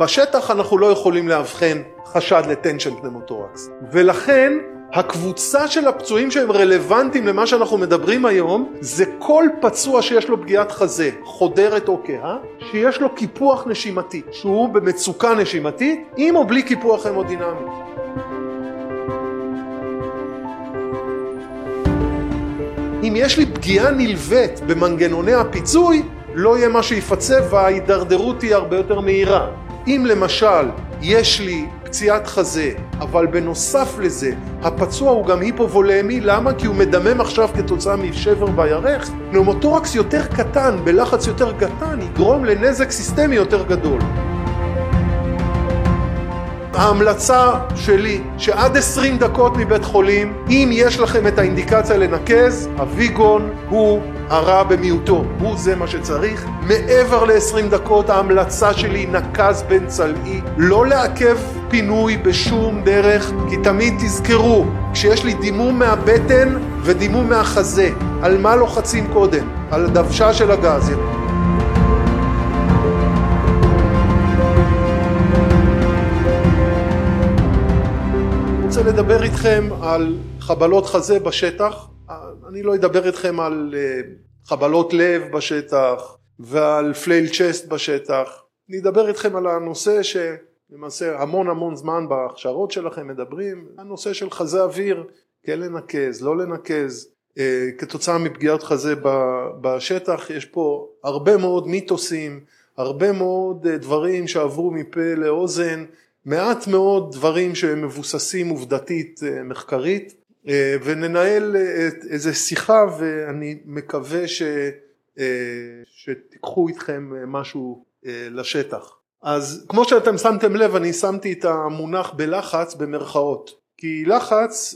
בשטח אנחנו לא יכולים לאבחן חשד לטנשן פנמוטורקס ולכן הקבוצה של הפצועים שהם רלוונטיים למה שאנחנו מדברים היום זה כל פצוע שיש לו פגיעת חזה חודרת או כהה שיש לו קיפוח נשימתי שהוא במצוקה נשימתית עם או בלי קיפוח המודינמי אם יש לי פגיעה נלווית במנגנוני הפיצוי לא יהיה מה שיפצה וההידרדרות תהיה הרבה יותר מהירה. אם למשל יש לי פציעת חזה, אבל בנוסף לזה הפצוע הוא גם היפובולמי, למה? כי הוא מדמם עכשיו כתוצאה משבר בירך. פנאומוטורקס יותר קטן, בלחץ יותר קטן, יגרום לנזק סיסטמי יותר גדול. ההמלצה שלי שעד 20 דקות מבית חולים אם יש לכם את האינדיקציה לנקז הוויגון הוא הרע במיעוטו הוא זה מה שצריך מעבר ל-20 דקות ההמלצה שלי נקז בן צלעי לא לעכב פינוי בשום דרך כי תמיד תזכרו כשיש לי דימום מהבטן ודימום מהחזה על מה לוחצים קודם? על הדוושה של הגז רוצה לדבר איתכם על חבלות חזה בשטח. אני לא אדבר איתכם על אה, חבלות לב בשטח ועל פלייל צ'סט בשטח. אני אדבר איתכם על הנושא שלמעשה המון המון זמן בהכשרות שלכם מדברים, הנושא של חזה אוויר, כן לנקז, לא לנקז. אה, כתוצאה מפגיעת חזה בשטח יש פה הרבה מאוד מיתוסים, הרבה מאוד אה, דברים שעברו מפה לאוזן מעט מאוד דברים שהם מבוססים עובדתית מחקרית וננהל אה, איזה שיחה ואני מקווה ש, שתיקחו איתכם משהו לשטח. אז כמו שאתם שמתם לב אני שמתי את המונח בלחץ במרכאות כי לחץ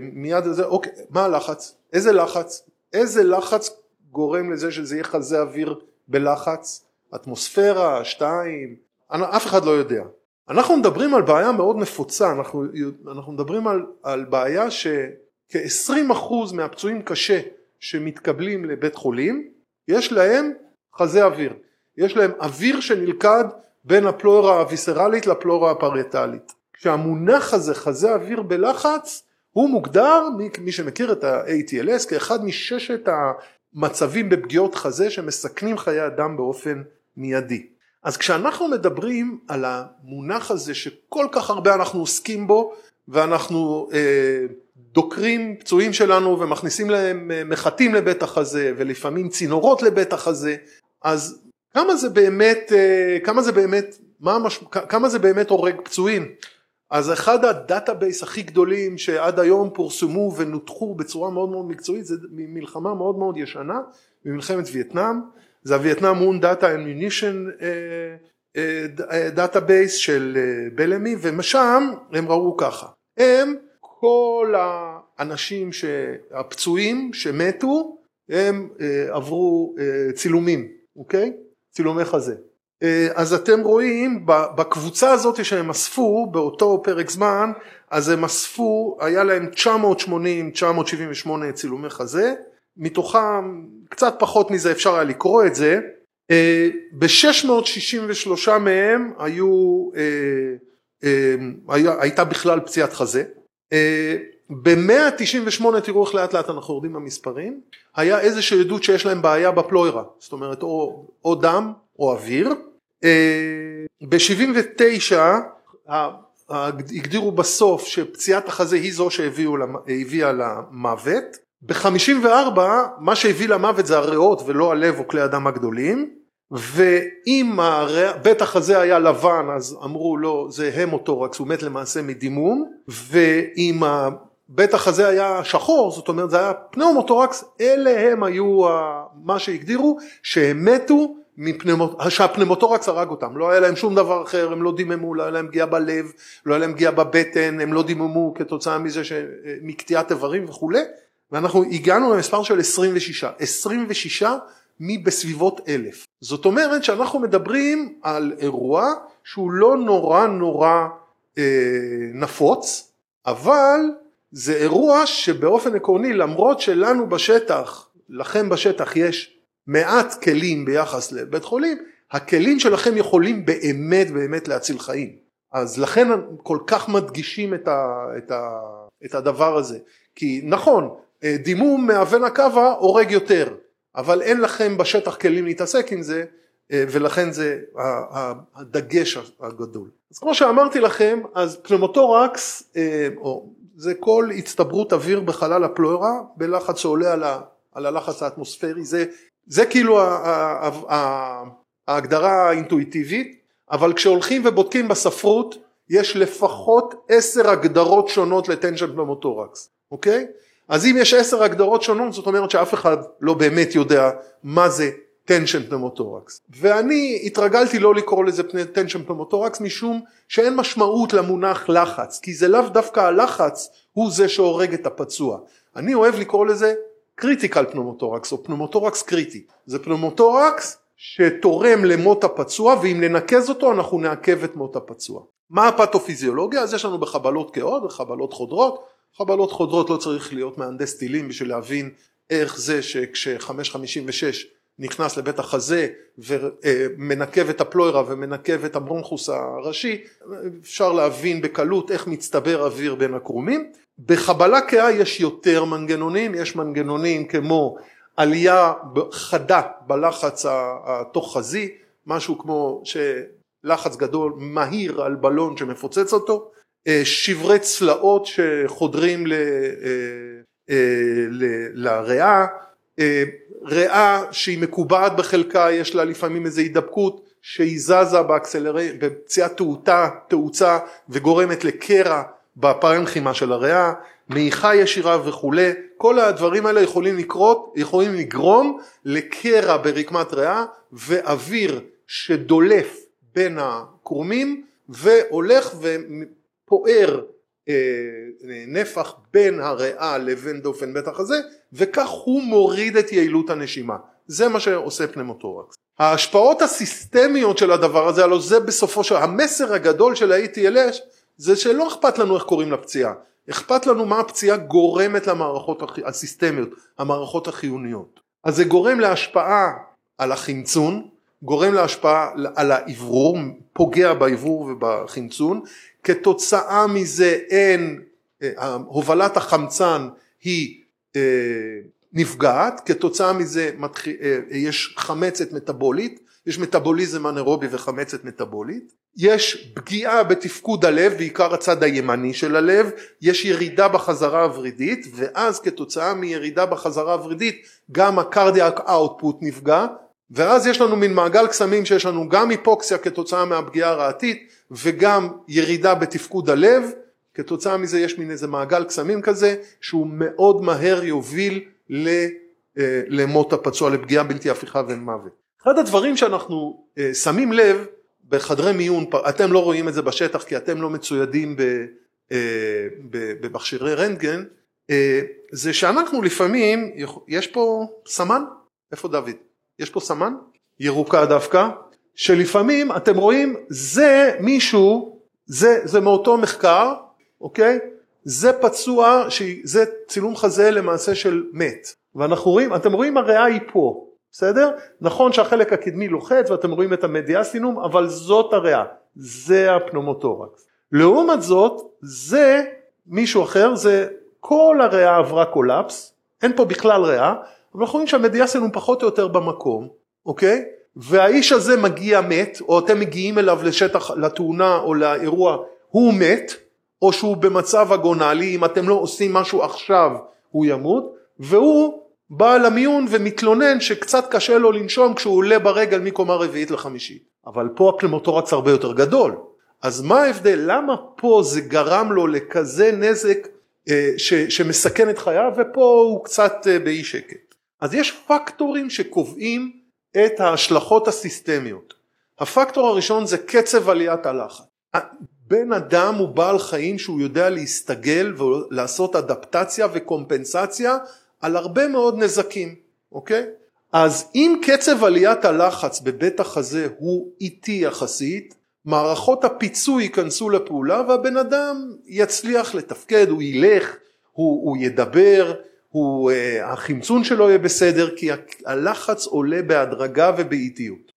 מיד זה אוקיי מה הלחץ? איזה לחץ? איזה לחץ גורם לזה שזה יהיה חזה אוויר בלחץ? אטמוספירה, שתיים, אף אחד לא יודע אנחנו מדברים על בעיה מאוד נפוצה, אנחנו, אנחנו מדברים על, על בעיה שכ-20% מהפצועים קשה שמתקבלים לבית חולים, יש להם חזה אוויר, יש להם אוויר שנלכד בין הפלורה הוויסרלית לפלורה הפריטלית. כשהמונח הזה, חזה אוויר בלחץ, הוא מוגדר, מי, מי שמכיר את ה-ATLS, כאחד מששת המצבים בפגיעות חזה שמסכנים חיי אדם באופן מיידי. אז כשאנחנו מדברים על המונח הזה שכל כך הרבה אנחנו עוסקים בו ואנחנו אה, דוקרים פצועים שלנו ומכניסים להם אה, מחטים לבית החזה ולפעמים צינורות לבית החזה אז כמה זה באמת, אה, כמה זה באמת, מה המש... כמה זה באמת הורג פצועים? אז אחד ה database הכי גדולים שעד היום פורסמו ונותחו בצורה מאוד מאוד מקצועית זה מלחמה מאוד מאוד ישנה, ממלחמת וייטנאם זה ה Vietnam Wound Data and Munition database של אה, בלמי ומשם הם ראו ככה. הם כל האנשים הפצועים שמתו הם אה, עברו אה, צילומים אוקיי? צילומי חזה. אז אתם רואים בקבוצה הזאת שהם אספו באותו פרק זמן אז הם אספו היה להם 980 978 צילומי חזה מתוכם קצת פחות מזה אפשר היה לקרוא את זה. אה, ב-663 מהם היו, אה, אה, הייתה בכלל פציעת חזה. ב-198 תראו איך לאט לאט אנחנו יורדים במספרים היה איזושהי עדות שיש להם בעיה בפלוירה זאת אומרת או, או דם או אוויר. ב-79 הגדירו בסוף שפציעת החזה היא זו שהביאה למוות ב-54 מה שהביא למוות זה הריאות ולא הלב או כלי הדם הגדולים ואם בית החזה היה לבן אז אמרו לו זה המוטורקס הוא מת למעשה מדימום ואם בית החזה היה שחור זאת אומרת זה היה פנאומוטורקס אלה הם היו מה שהגדירו שהם מתו מפנמוט... שהפנמוטורקס הרג אותם, לא היה להם שום דבר אחר, הם לא דיממו, לא היה להם פגיעה בלב, לא היה להם פגיעה בבטן, הם לא דיממו כתוצאה מזה ש... מקטיעת איברים וכולי, ואנחנו הגענו למספר של 26, 26 מבסביבות אלף. זאת אומרת שאנחנו מדברים על אירוע שהוא לא נורא נורא אה, נפוץ, אבל זה אירוע שבאופן עקרוני למרות שלנו בשטח, לכם בשטח יש מעט כלים ביחס לבית חולים, הכלים שלכם יכולים באמת באמת להציל חיים. אז לכן כל כך מדגישים את, ה, את, ה, את הדבר הזה. כי נכון דימום מאבן הקווה הורג יותר אבל אין לכם בשטח כלים להתעסק עם זה אה, ולכן זה הדגש הגדול. אז כמו שאמרתי לכם אז פנמוטורקס אה, זה כל הצטברות אוויר בחלל הפלורה בלחץ שעולה על, ה, על הלחץ האטמוספרי זה, זה כאילו ההגדרה האינטואיטיבית אבל כשהולכים ובודקים בספרות יש לפחות עשר הגדרות שונות ל tension pneumothorax אוקיי? אז אם יש עשר הגדרות שונות זאת אומרת שאף אחד לא באמת יודע מה זה tension pneumothorax ואני התרגלתי לא לקרוא לזה tension pneumothorax משום שאין משמעות למונח לחץ כי זה לאו דווקא הלחץ הוא זה שהורג את הפצוע. אני אוהב לקרוא לזה critical pneumothorax או pneumothorax קריטי. זה pneumothorax שתורם למות הפצוע ואם ננקז אותו אנחנו נעכב את מות הפצוע. מה הפתופיזיולוגיה? אז יש לנו בחבלות קהות וחבלות חודרות חבלות חודרות לא צריך להיות מהנדס טילים בשביל להבין איך זה שכש-556 נכנס לבית החזה ומנקב את הפלוירה ומנקב את הברונכוס הראשי אפשר להבין בקלות איך מצטבר אוויר בין הקרומים. בחבלה כהה יש יותר מנגנונים יש מנגנונים כמו עלייה חדה בלחץ התוך חזי משהו כמו שלחץ גדול מהיר על בלון שמפוצץ אותו שברי צלעות שחודרים אה, אה, לריאה. ריאה שהיא מקובעת בחלקה יש לה לפעמים איזו הידבקות שהיא זזה באקסלרי, בפציעת תאוצה, תאוצה וגורמת לקרע בפרנכימה של הריאה, מעיכה ישירה וכולי, כל הדברים האלה יכולים לקרות, יכולים לגרום לקרע ברקמת ריאה ואוויר שדולף בין הקרומים והולך ופוער אה, נפח בין הריאה לבין דופן בית החזה וכך הוא מוריד את יעילות הנשימה. זה מה שעושה פנמוטורקס. ההשפעות הסיסטמיות של הדבר הזה הלוא זה בסופו של המסר הגדול של ה-ATLS זה שלא אכפת לנו איך קוראים לפציעה. אכפת לנו מה הפציעה גורמת למערכות הסיסטמיות המערכות החיוניות. אז זה גורם להשפעה על החמצון גורם להשפעה על האוורור פוגע באוורור ובחמצון. כתוצאה מזה אין, אה, הובלת החמצן היא אה, נפגעת, כתוצאה מזה אה, יש חמצת מטבולית, יש מטבוליזם אנארובי וחמצת מטבולית, יש פגיעה בתפקוד הלב, בעיקר הצד הימני של הלב, יש ירידה בחזרה הוורידית, ואז כתוצאה מירידה בחזרה הוורידית גם הקרדיאק אאוטפוט נפגע, ואז יש לנו מין מעגל קסמים שיש לנו גם היפוקסיה כתוצאה מהפגיעה הרעתית וגם ירידה בתפקוד הלב, כתוצאה מזה יש מין איזה מעגל קסמים כזה שהוא מאוד מהר יוביל אה, למות הפצוע, לפגיעה בלתי הפיכה ומוות. אחד הדברים שאנחנו אה, שמים לב בחדרי מיון, אתם לא רואים את זה בשטח כי אתם לא מצוידים אה, במכשירי רנטגן, זה שאנחנו לפעמים, יש פה סמן? איפה דוד? יש פה סמן? ירוקה דווקא, שלפעמים אתם רואים זה מישהו, זה, זה מאותו מחקר, אוקיי? זה פצוע, זה צילום חזה למעשה של מת, ואנחנו רואים, אתם רואים הריאה היא פה, בסדר? נכון שהחלק הקדמי לוחץ ואתם רואים את המדיאסטינום, אבל זאת הריאה, זה הפנומוטורקס. לעומת זאת, זה מישהו אחר, זה כל הריאה עברה קולפס, אין פה בכלל ריאה, אבל אנחנו רואים שהמדיאסטינום פחות או יותר במקום, אוקיי? והאיש הזה מגיע מת או אתם מגיעים אליו לשטח לתאונה או לאירוע הוא מת או שהוא במצב אגונלי אם אתם לא עושים משהו עכשיו הוא ימות והוא בא למיון ומתלונן שקצת קשה לו לנשום כשהוא עולה ברגל מקומה רביעית לחמישית. אבל פה הפלמוטורקס הרבה יותר גדול. אז מה ההבדל? למה פה זה גרם לו לכזה נזק אה, ש, שמסכן את חייו? ופה הוא קצת אה, באי שקט אז יש פקטורים שקובעים את ההשלכות הסיסטמיות. הפקטור הראשון זה קצב עליית הלחץ. בן אדם הוא בעל חיים שהוא יודע להסתגל ולעשות אדפטציה וקומפנסציה על הרבה מאוד נזקים, אוקיי? אז אם קצב עליית הלחץ בבית החזה הוא איטי יחסית, מערכות הפיצוי ייכנסו לפעולה והבן אדם יצליח לתפקד, הוא ילך, הוא, הוא ידבר, הוא, אה, החמצון שלו יהיה בסדר כי הלחץ עולה בהדרגה ובאיטיות.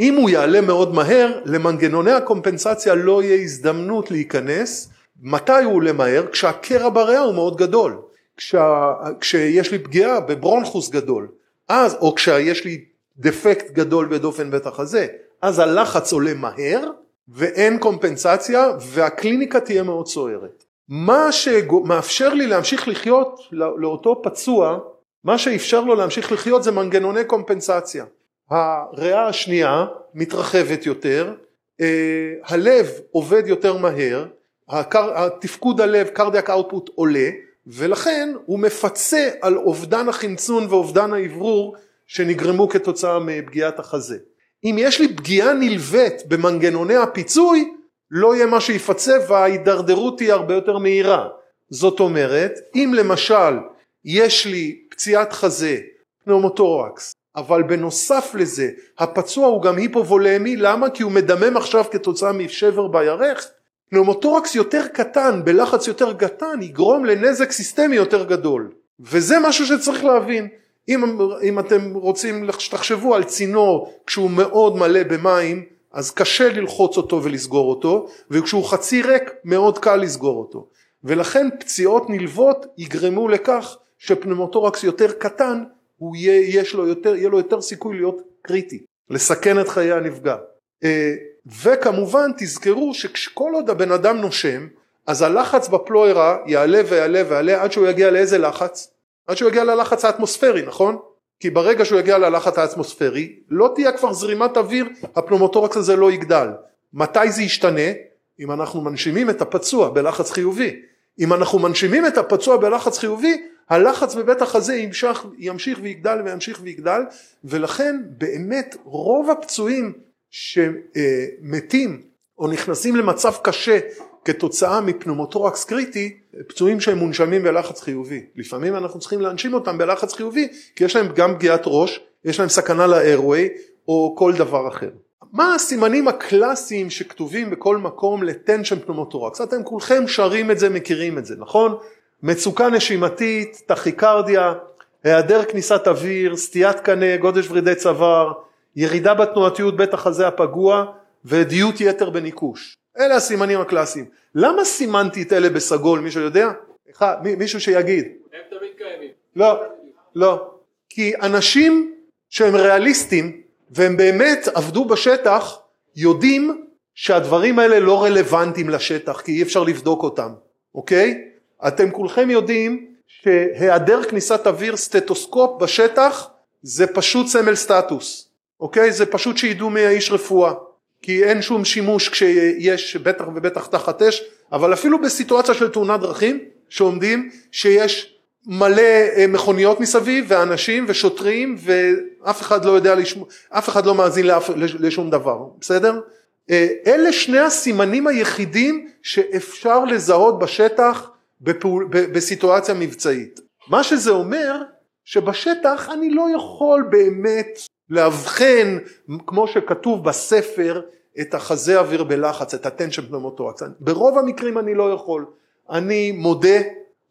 אם הוא יעלה מאוד מהר, למנגנוני הקומפנסציה לא יהיה הזדמנות להיכנס. מתי הוא עולה מהר? כשהקרע בריאה הוא מאוד גדול. כשה, כשיש לי פגיעה בברונכוס גדול, אז, או כשיש לי דפקט גדול בדופן בית החזה, אז הלחץ עולה מהר ואין קומפנסציה והקליניקה תהיה מאוד סוערת. מה שמאפשר לי להמשיך לחיות לאותו פצוע, מה שאפשר לו להמשיך לחיות זה מנגנוני קומפנסציה. הריאה השנייה מתרחבת יותר, אה, הלב עובד יותר מהר, התפקוד הלב, cardiac output עולה, ולכן הוא מפצה על אובדן החמצון ואובדן האוורור שנגרמו כתוצאה מפגיעת החזה. אם יש לי פגיעה נלווית במנגנוני הפיצוי, לא יהיה מה שיפצה וההידרדרות תהיה הרבה יותר מהירה. זאת אומרת, אם למשל יש לי פציעת חזה, pneumothorax, אבל בנוסף לזה הפצוע הוא גם היפוולמי, למה? כי הוא מדמם עכשיו כתוצאה משבר בירך, pneumothorax יותר קטן בלחץ יותר קטן יגרום לנזק סיסטמי יותר גדול וזה משהו שצריך להבין אם, אם אתם רוצים שתחשבו על צינור כשהוא מאוד מלא במים אז קשה ללחוץ אותו ולסגור אותו וכשהוא חצי ריק מאוד קל לסגור אותו ולכן פציעות נלוות יגרמו לכך שפנאומוטורקס יותר קטן הוא יהיה, יש לו יותר, יהיה לו יותר סיכוי להיות קריטי לסכן את חיי הנפגע אה, וכמובן תזכרו שכל עוד הבן אדם נושם אז הלחץ בפלוירה יעלה ויעלה ויעלה עד שהוא יגיע לאיזה לחץ? עד שהוא יגיע ללחץ האטמוספרי נכון? כי ברגע שהוא יגיע ללחץ האטמוספרי לא תהיה כבר זרימת אוויר הפנומוטורקס הזה לא יגדל מתי זה ישתנה? אם אנחנו מנשימים את הפצוע בלחץ חיובי אם אנחנו מנשימים את הפצוע בלחץ חיובי הלחץ בבית החזה ימשך, ימשיך ויגדל וימשיך ויגדל ולכן באמת רוב הפצועים שמתים או נכנסים למצב קשה כתוצאה מפנומוטורקס קריטי, פצועים שהם מונשמים בלחץ חיובי. לפעמים אנחנו צריכים להנשים אותם בלחץ חיובי כי יש להם גם פגיעת ראש, יש להם סכנה לאיירווי או כל דבר אחר. מה הסימנים הקלאסיים שכתובים בכל מקום לטנשן פנומוטורקס? אתם כולכם שרים את זה, מכירים את זה, נכון? מצוקה נשימתית, טכיקרדיה, היעדר כניסת אוויר, סטיית קנה, גודש ורידי צוואר, ירידה בתנועתיות בית החזה הפגוע והדיוט יתר בניקוש. אלה הסימנים הקלאסיים. למה סימנתי את אלה בסגול, מישהו יודע? אחד, מישהו שיגיד. הם תמיד קיימים. לא, לא. כי אנשים שהם ריאליסטים והם באמת עבדו בשטח יודעים שהדברים האלה לא רלוונטיים לשטח כי אי אפשר לבדוק אותם, אוקיי? אתם כולכם יודעים שהיעדר כניסת אוויר סטטוסקופ בשטח זה פשוט סמל סטטוס. אוקיי? זה פשוט שידעו מי האיש רפואה כי אין שום שימוש כשיש בטח ובטח תחת אש אבל אפילו בסיטואציה של תאונת דרכים שעומדים שיש מלא אה, מכוניות מסביב ואנשים ושוטרים ואף אחד לא יודע לשמוע, אף אחד לא מאזין לאף, לשום דבר, בסדר? אה, אלה שני הסימנים היחידים שאפשר לזהות בשטח בפעול, בסיטואציה מבצעית. מה שזה אומר שבשטח אני לא יכול באמת לאבחן כמו שכתוב בספר את החזה אוויר בלחץ, את ה tension pneumothorax. ברוב המקרים אני לא יכול. אני מודה,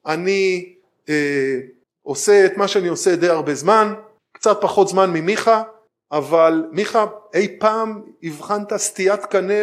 אני אה, עושה את מה שאני עושה די הרבה זמן, קצת פחות זמן ממיכה, אבל מיכה אי פעם הבחנת סטיית קנה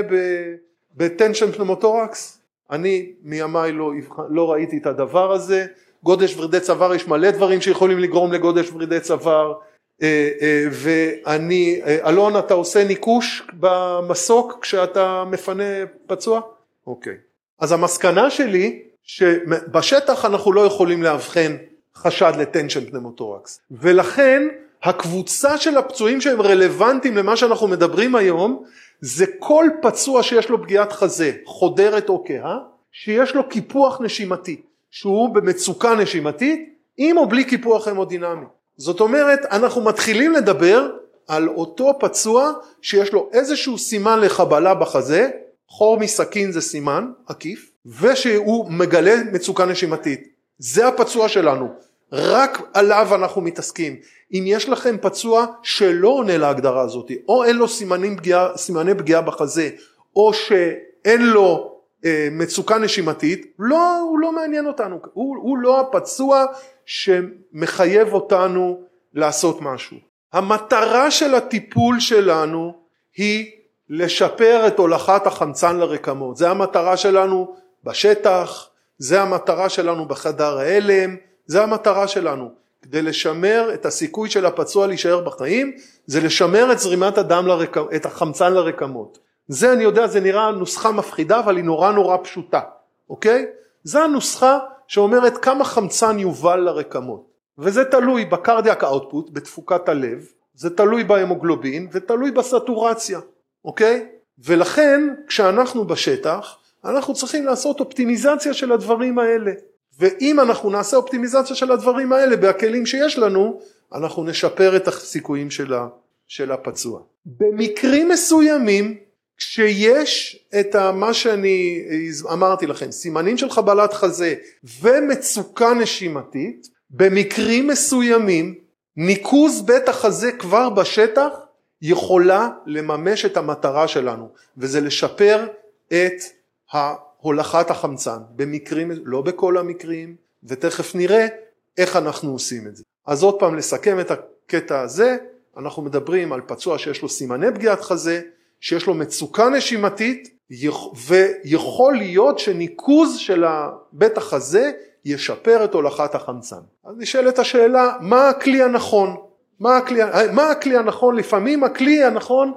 ב tension pneumothorax? אני מימיי לא, לא ראיתי את הדבר הזה. גודש ורידי צוואר יש מלא דברים שיכולים לגרום לגודש ורידי צוואר. אה, אה, ואני, אה, אלון אתה עושה ניקוש במסוק כשאתה מפנה פצוע? אוקיי. אז המסקנה שלי שבשטח אנחנו לא יכולים לאבחן חשד לטנשן פנמוטורקס ולכן הקבוצה של הפצועים שהם רלוונטיים למה שאנחנו מדברים היום זה כל פצוע שיש לו פגיעת חזה חודרת או כהה שיש לו קיפוח נשימתי שהוא במצוקה נשימתית עם או בלי קיפוח המודינמי זאת אומרת אנחנו מתחילים לדבר על אותו פצוע שיש לו איזשהו סימן לחבלה בחזה, חור מסכין זה סימן עקיף, ושהוא מגלה מצוקה נשימתית. זה הפצוע שלנו, רק עליו אנחנו מתעסקים. אם יש לכם פצוע שלא עונה להגדרה הזאת, או אין לו סימנים פגיעה, סימני פגיעה בחזה, או שאין לו מצוקה נשימתית, לא, הוא לא מעניין אותנו, הוא, הוא לא הפצוע שמחייב אותנו לעשות משהו. המטרה של הטיפול שלנו היא לשפר את הולכת החמצן לרקמות. זה המטרה שלנו בשטח, זה המטרה שלנו בחדר ההלם, זה המטרה שלנו. כדי לשמר את הסיכוי של הפצוע להישאר בחיים, זה לשמר את זרימת הדם, לרק... את החמצן לרקמות. זה אני יודע, זה נראה נוסחה מפחידה, אבל היא נורא נורא פשוטה, אוקיי? זה הנוסחה שאומרת כמה חמצן יובל לרקמות. וזה תלוי בקרדיאק אאוטפוט, בתפוקת הלב, זה תלוי בהמוגלובין ותלוי בסטורציה, אוקיי? ולכן כשאנחנו בשטח אנחנו צריכים לעשות אופטימיזציה של הדברים האלה ואם אנחנו נעשה אופטימיזציה של הדברים האלה בכלים שיש לנו אנחנו נשפר את הסיכויים של, של הפצוע. במקרים מסוימים כשיש את מה שאני אמרתי לכם סימנים של חבלת חזה ומצוקה נשימתית במקרים מסוימים ניקוז בית החזה כבר בשטח יכולה לממש את המטרה שלנו וזה לשפר את הולכת החמצן במקרים, לא בכל המקרים ותכף נראה איך אנחנו עושים את זה. אז עוד פעם לסכם את הקטע הזה אנחנו מדברים על פצוע שיש לו סימני פגיעת חזה שיש לו מצוקה נשימתית ויכול להיות שניקוז של בית החזה ישפר את הולכת החמצן. אז נשאלת השאלה מה הכלי הנכון? מה הכלי, מה הכלי הנכון? לפעמים הכלי הנכון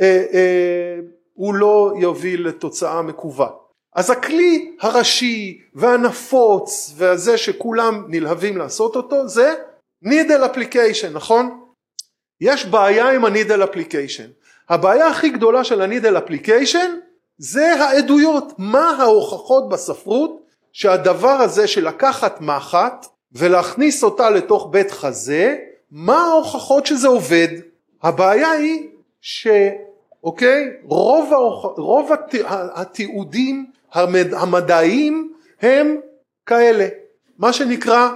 אה, אה, הוא לא יוביל לתוצאה מקווה. אז הכלי הראשי והנפוץ והזה שכולם נלהבים לעשות אותו זה needle application נכון? יש בעיה עם ה-needle application. הבעיה הכי גדולה של ה-needle application זה העדויות, מה ההוכחות בספרות שהדבר הזה של לקחת מחט ולהכניס אותה לתוך בית חזה, מה ההוכחות שזה עובד? הבעיה היא שאוקיי, רוב, ההוכ... רוב הת... התיעודים המד... המדעיים הם כאלה, מה שנקרא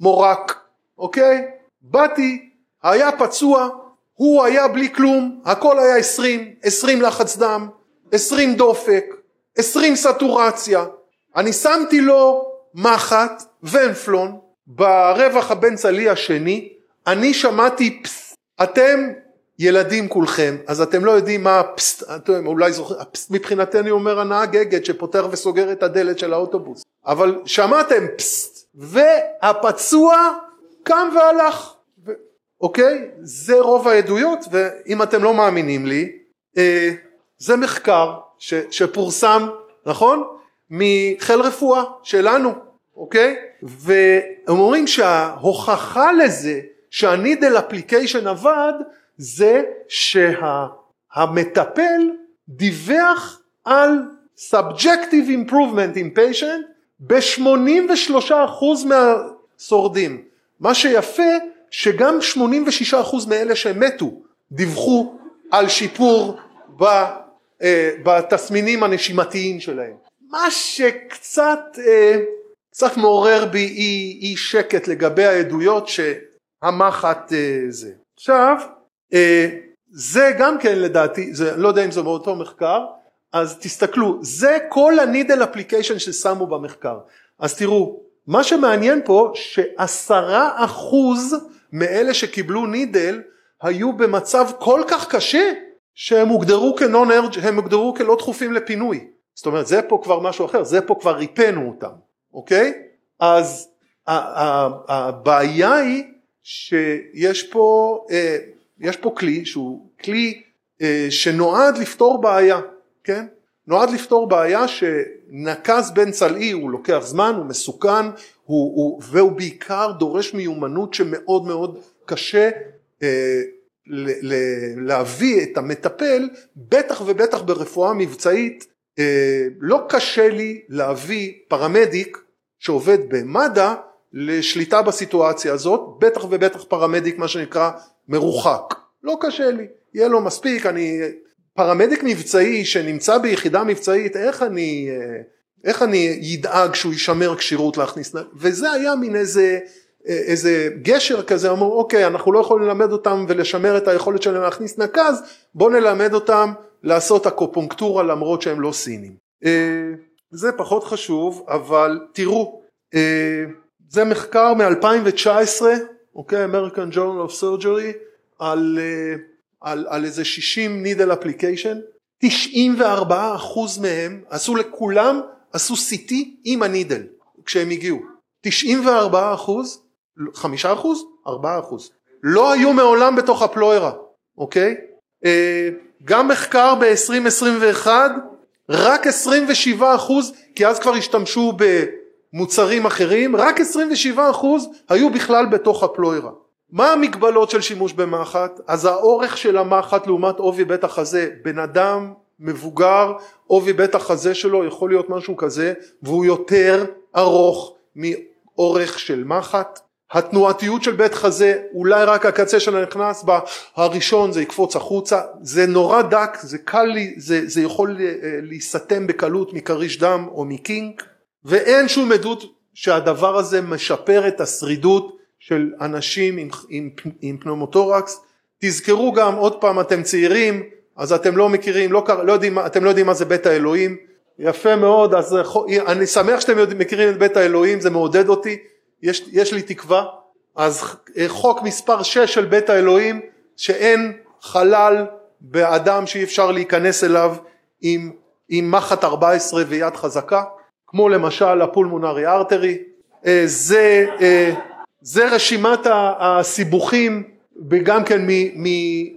מורק, אוקיי? באתי, היה פצוע, הוא היה בלי כלום, הכל היה עשרים, עשרים לחץ דם, עשרים דופק, עשרים סטורציה, אני שמתי לו מחט ונפלון ברווח הבין צלי השני, אני שמעתי פסט, אתם ילדים כולכם, אז אתם לא יודעים מה הפסט, אתם אולי זוכרים, הפסט מבחינתנו אומר הנהג אגד שפותח וסוגר את הדלת של האוטובוס, אבל שמעתם פסט, והפצוע קם והלך. אוקיי? זה רוב העדויות, ואם אתם לא מאמינים לי, אה, זה מחקר ש, שפורסם, נכון? מחיל רפואה שלנו, אוקיי? והם אומרים שההוכחה לזה שהנידל אפליקיישן עבד זה שהמטפל דיווח על subjective improvement in patient ב-83% מהשורדים. מה שיפה שגם 86% מאלה שמתו דיווחו על שיפור אה, בתסמינים הנשימתיים שלהם. מה שקצת אה, קצת מעורר בי אי, אי שקט לגבי העדויות שהמחט אה, זה. עכשיו אה, זה גם כן לדעתי, זה, לא יודע אם זה מאותו מחקר, אז תסתכלו, זה כל הנידל אפליקיישן ששמו במחקר. אז תראו, מה שמעניין פה שעשרה אחוז מאלה שקיבלו נידל היו במצב כל כך קשה שהם הוגדרו כנון ארג' הם הוגדרו כלא דחופים לפינוי. זאת אומרת זה פה כבר משהו אחר, זה פה כבר ריפאנו אותם, אוקיי? אז הבעיה היא שיש פה, אה, יש פה כלי שהוא כלי אה, שנועד לפתור בעיה, כן? נועד לפתור בעיה שנקז בין צלעי הוא לוקח זמן, הוא מסוכן, הוא, הוא, והוא בעיקר דורש מיומנות שמאוד מאוד קשה אה, ל, ל, להביא את המטפל, בטח ובטח ברפואה מבצעית אה, לא קשה לי להביא פרמדיק שעובד במד"א לשליטה בסיטואציה הזאת, בטח ובטח פרמדיק מה שנקרא מרוחק, לא קשה לי, יהיה לו מספיק, אני פרמדיק מבצעי שנמצא ביחידה מבצעית, איך אני, אה, איך אני ידאג שהוא יישמר כשירות להכניס, וזה היה מין איזה, אה, איזה גשר כזה, אמרו אוקיי אנחנו לא יכולים ללמד אותם ולשמר את היכולת שלהם להכניס נקז, בוא נלמד אותם לעשות אקופונקטורה למרות שהם לא סינים. אה, זה פחות חשוב אבל תראו זה מחקר מ-2019 אוקיי American Journal of Surgery על, על, על איזה 60 נידל אפליקיישן 94 אחוז מהם עשו לכולם עשו CT עם הנידל כשהם הגיעו. 94 אחוז 5 אחוז? 4 אחוז. לא היו מעולם בתוך הפלוירה אוקיי? אה, גם מחקר ב-2021 רק 27 אחוז כי אז כבר השתמשו במוצרים אחרים רק 27 אחוז היו בכלל בתוך הפלוירה מה המגבלות של שימוש במחט? אז האורך של המחט לעומת עובי בית החזה בן אדם מבוגר עובי בית החזה שלו יכול להיות משהו כזה והוא יותר ארוך מאורך של מחט. התנועתיות של בית חזה אולי רק הקצה שלה נכנס בה הראשון זה יקפוץ החוצה. זה נורא דק זה קל זה, זה יכול אה, להיסתם בקלות מכריש דם או מקינק. ואין שום עדות שהדבר הזה משפר את השרידות של אנשים עם, עם, עם פנומוטורקס תזכרו גם עוד פעם אתם צעירים אז אתם לא מכירים לא, לא יודעים אתם לא יודעים מה זה בית האלוהים. יפה מאוד אז אני שמח שאתם מכירים את בית האלוהים זה מעודד אותי יש, יש לי תקווה. אז חוק מספר 6 של בית האלוהים שאין חלל באדם שאי אפשר להיכנס אליו עם, עם מחט 14 ויד חזקה כמו למשל הפולמונרי ארטרי. אה, זה, אה, זה רשימת הסיבוכים גם כן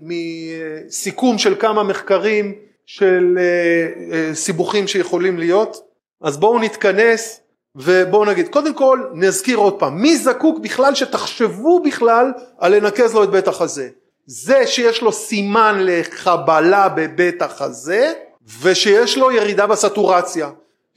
מסיכום של כמה מחקרים של אה, סיבוכים שיכולים להיות. אז בואו נתכנס ובואו נגיד קודם כל נזכיר עוד פעם מי זקוק בכלל שתחשבו בכלל על לנקז לו את בית החזה? זה שיש לו סימן לחבלה בבית החזה ושיש לו ירידה בסטורציה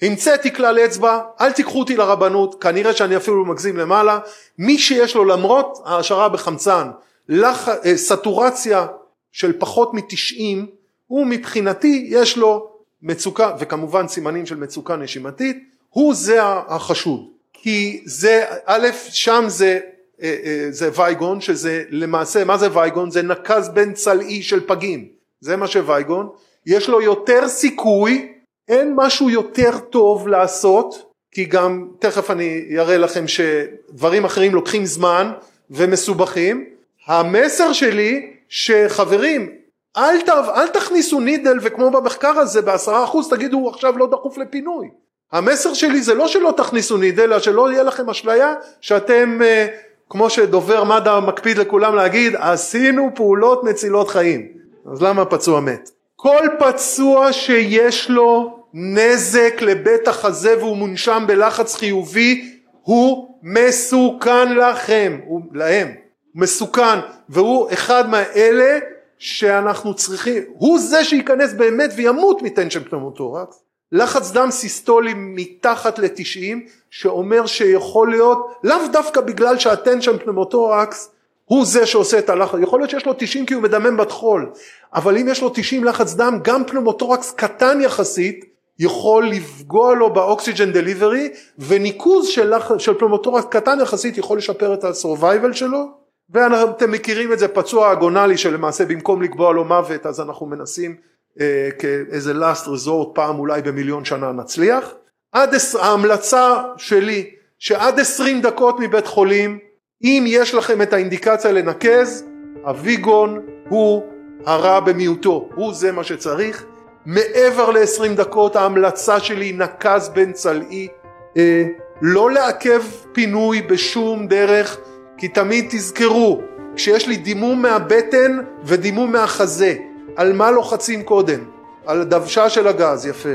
המצאתי כלל אצבע אל תיקחו אותי לרבנות כנראה שאני אפילו מגזים למעלה. מי שיש לו למרות העשרה בחמצן לח... אה, סטורציה של פחות מתשעים הוא מבחינתי יש לו מצוקה וכמובן סימנים של מצוקה נשימתית הוא זה החשוד. כי זה א' שם זה אה, אה, זה וייגון שזה למעשה מה זה וייגון זה נקז בין צלעי של פגים. זה מה שווייגון יש לו יותר סיכוי אין משהו יותר טוב לעשות כי גם תכף אני אראה לכם שדברים אחרים לוקחים זמן ומסובכים. המסר שלי שחברים אל, ת, אל תכניסו נידל וכמו במחקר הזה בעשרה אחוז תגידו עכשיו לא דחוף לפינוי. המסר שלי זה לא שלא תכניסו נידל אלא שלא יהיה לכם אשליה שאתם אה, כמו שדובר מד"א מקפיד לכולם להגיד עשינו פעולות מצילות חיים. אז למה פצוע מת? כל פצוע שיש לו נזק לבית החזה והוא מונשם בלחץ חיובי הוא מסוכן לכם, הוא, להם, מסוכן. והוא אחד מהאלה שאנחנו צריכים, הוא זה שייכנס באמת וימות מ tension pneumothorax לחץ דם סיסטולי מתחת לתשעים שאומר שיכול להיות לאו דווקא בגלל שה tension pneumothorax הוא זה שעושה את הלחץ, יכול להיות שיש לו 90 כי הוא מדמם בטחול, אבל אם יש לו 90 לחץ דם, גם pneumothorax קטן יחסית, יכול לפגוע לו ב oxygen delivery, וניקוז של, של פנומוטורקס קטן יחסית יכול לשפר את הסורווייבל שלו, ואתם מכירים את זה, פצוע אגונלי שלמעשה במקום לקבוע לו מוות, אז אנחנו מנסים אה, כאיזה last resort פעם אולי במיליון שנה נצליח. עד, ההמלצה שלי, שעד 20 דקות מבית חולים, אם יש לכם את האינדיקציה לנקז, הוויגון הוא הרע במיעוטו, הוא זה מה שצריך. מעבר ל-20 דקות ההמלצה שלי נקז בן צלעי, אה, לא לעכב פינוי בשום דרך, כי תמיד תזכרו, כשיש לי דימום מהבטן ודימום מהחזה, על מה לוחצים קודם? על הדוושה של הגז, יפה.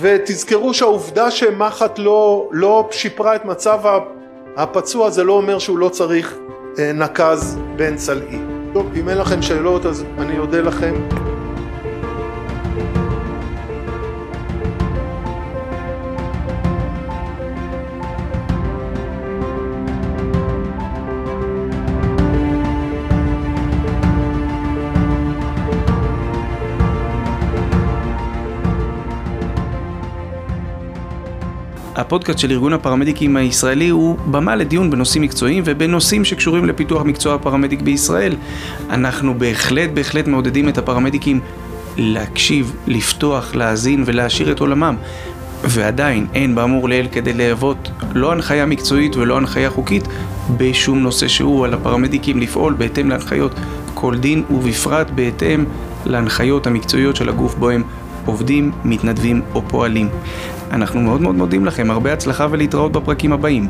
ותזכרו שהעובדה שמחט לא, לא שיפרה את מצב הפצוע זה לא אומר שהוא לא צריך אה, נקז בן צלעי. טוב, אם אין לכם שאלות אז אני אודה לכם. הפודקאסט של ארגון הפרמדיקים הישראלי הוא במה לדיון בנושאים מקצועיים ובנושאים שקשורים לפיתוח מקצוע הפרמדיק בישראל. אנחנו בהחלט בהחלט מעודדים את הפרמדיקים להקשיב, לפתוח, להאזין ולהעשיר את עולמם. ועדיין אין באמור לעיל כדי להוות לא הנחיה מקצועית ולא הנחיה חוקית בשום נושא שהוא על הפרמדיקים לפעול בהתאם להנחיות כל דין ובפרט בהתאם להנחיות המקצועיות של הגוף בו הם עובדים, מתנדבים או פועלים. אנחנו מאוד מאוד מודים לכם, הרבה הצלחה ולהתראות בפרקים הבאים.